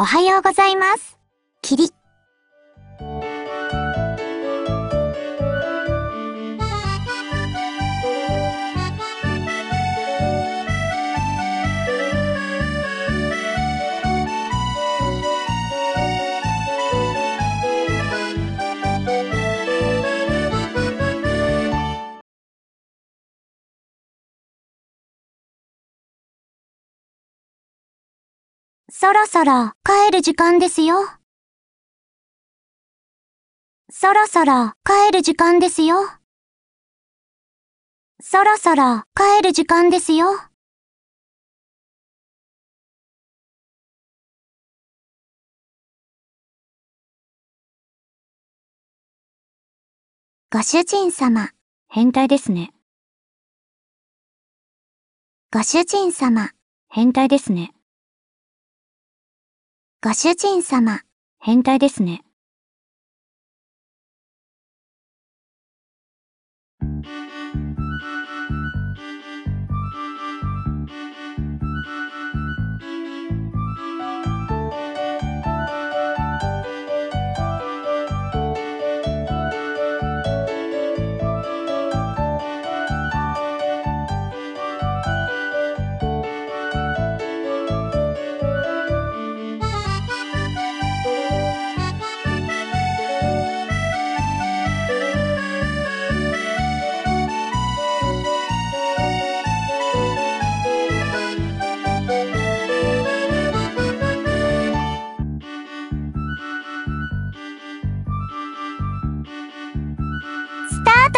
おはようございます。霧。そろそろ帰る時間ですよ。そろそろ帰る時間ですよ。そろそろ帰る時間ですよ。ご主人様、変態ですね。ご主人様、変態ですね。ご主人様。変態ですね。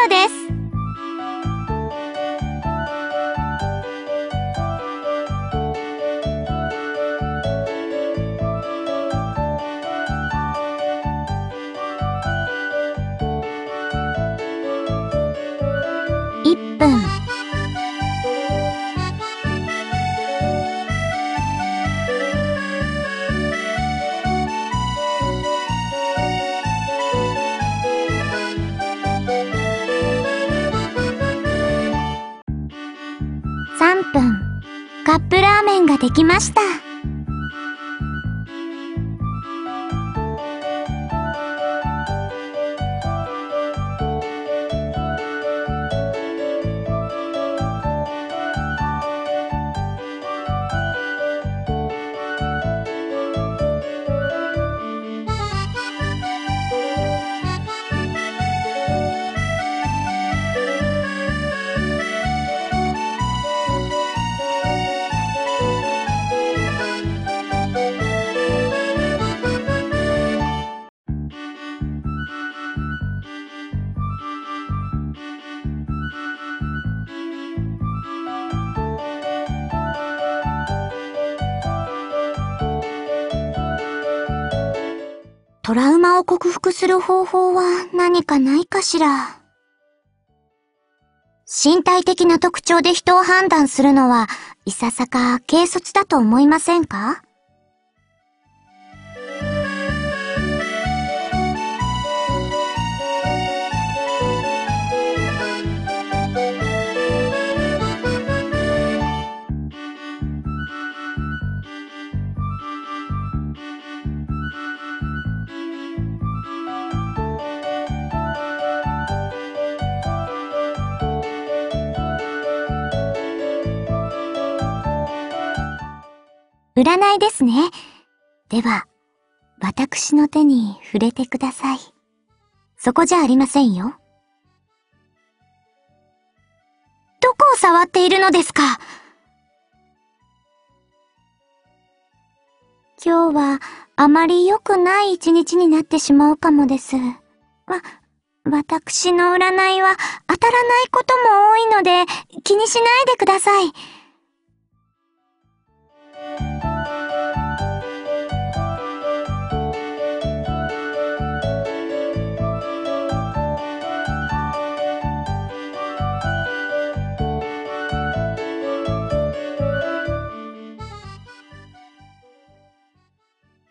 トです。3分、カップラーメンができました。トラウマを克服する方法は何かないかしら？身体的な特徴で人を判断するのは、いささか軽率だと思いませんか？占いですね。では、私の手に触れてください。そこじゃありませんよ。どこを触っているのですか？今日はあまり良くない一日になってしまうかもです。わ、私の占いは当たらないことも多いので気にしないでください。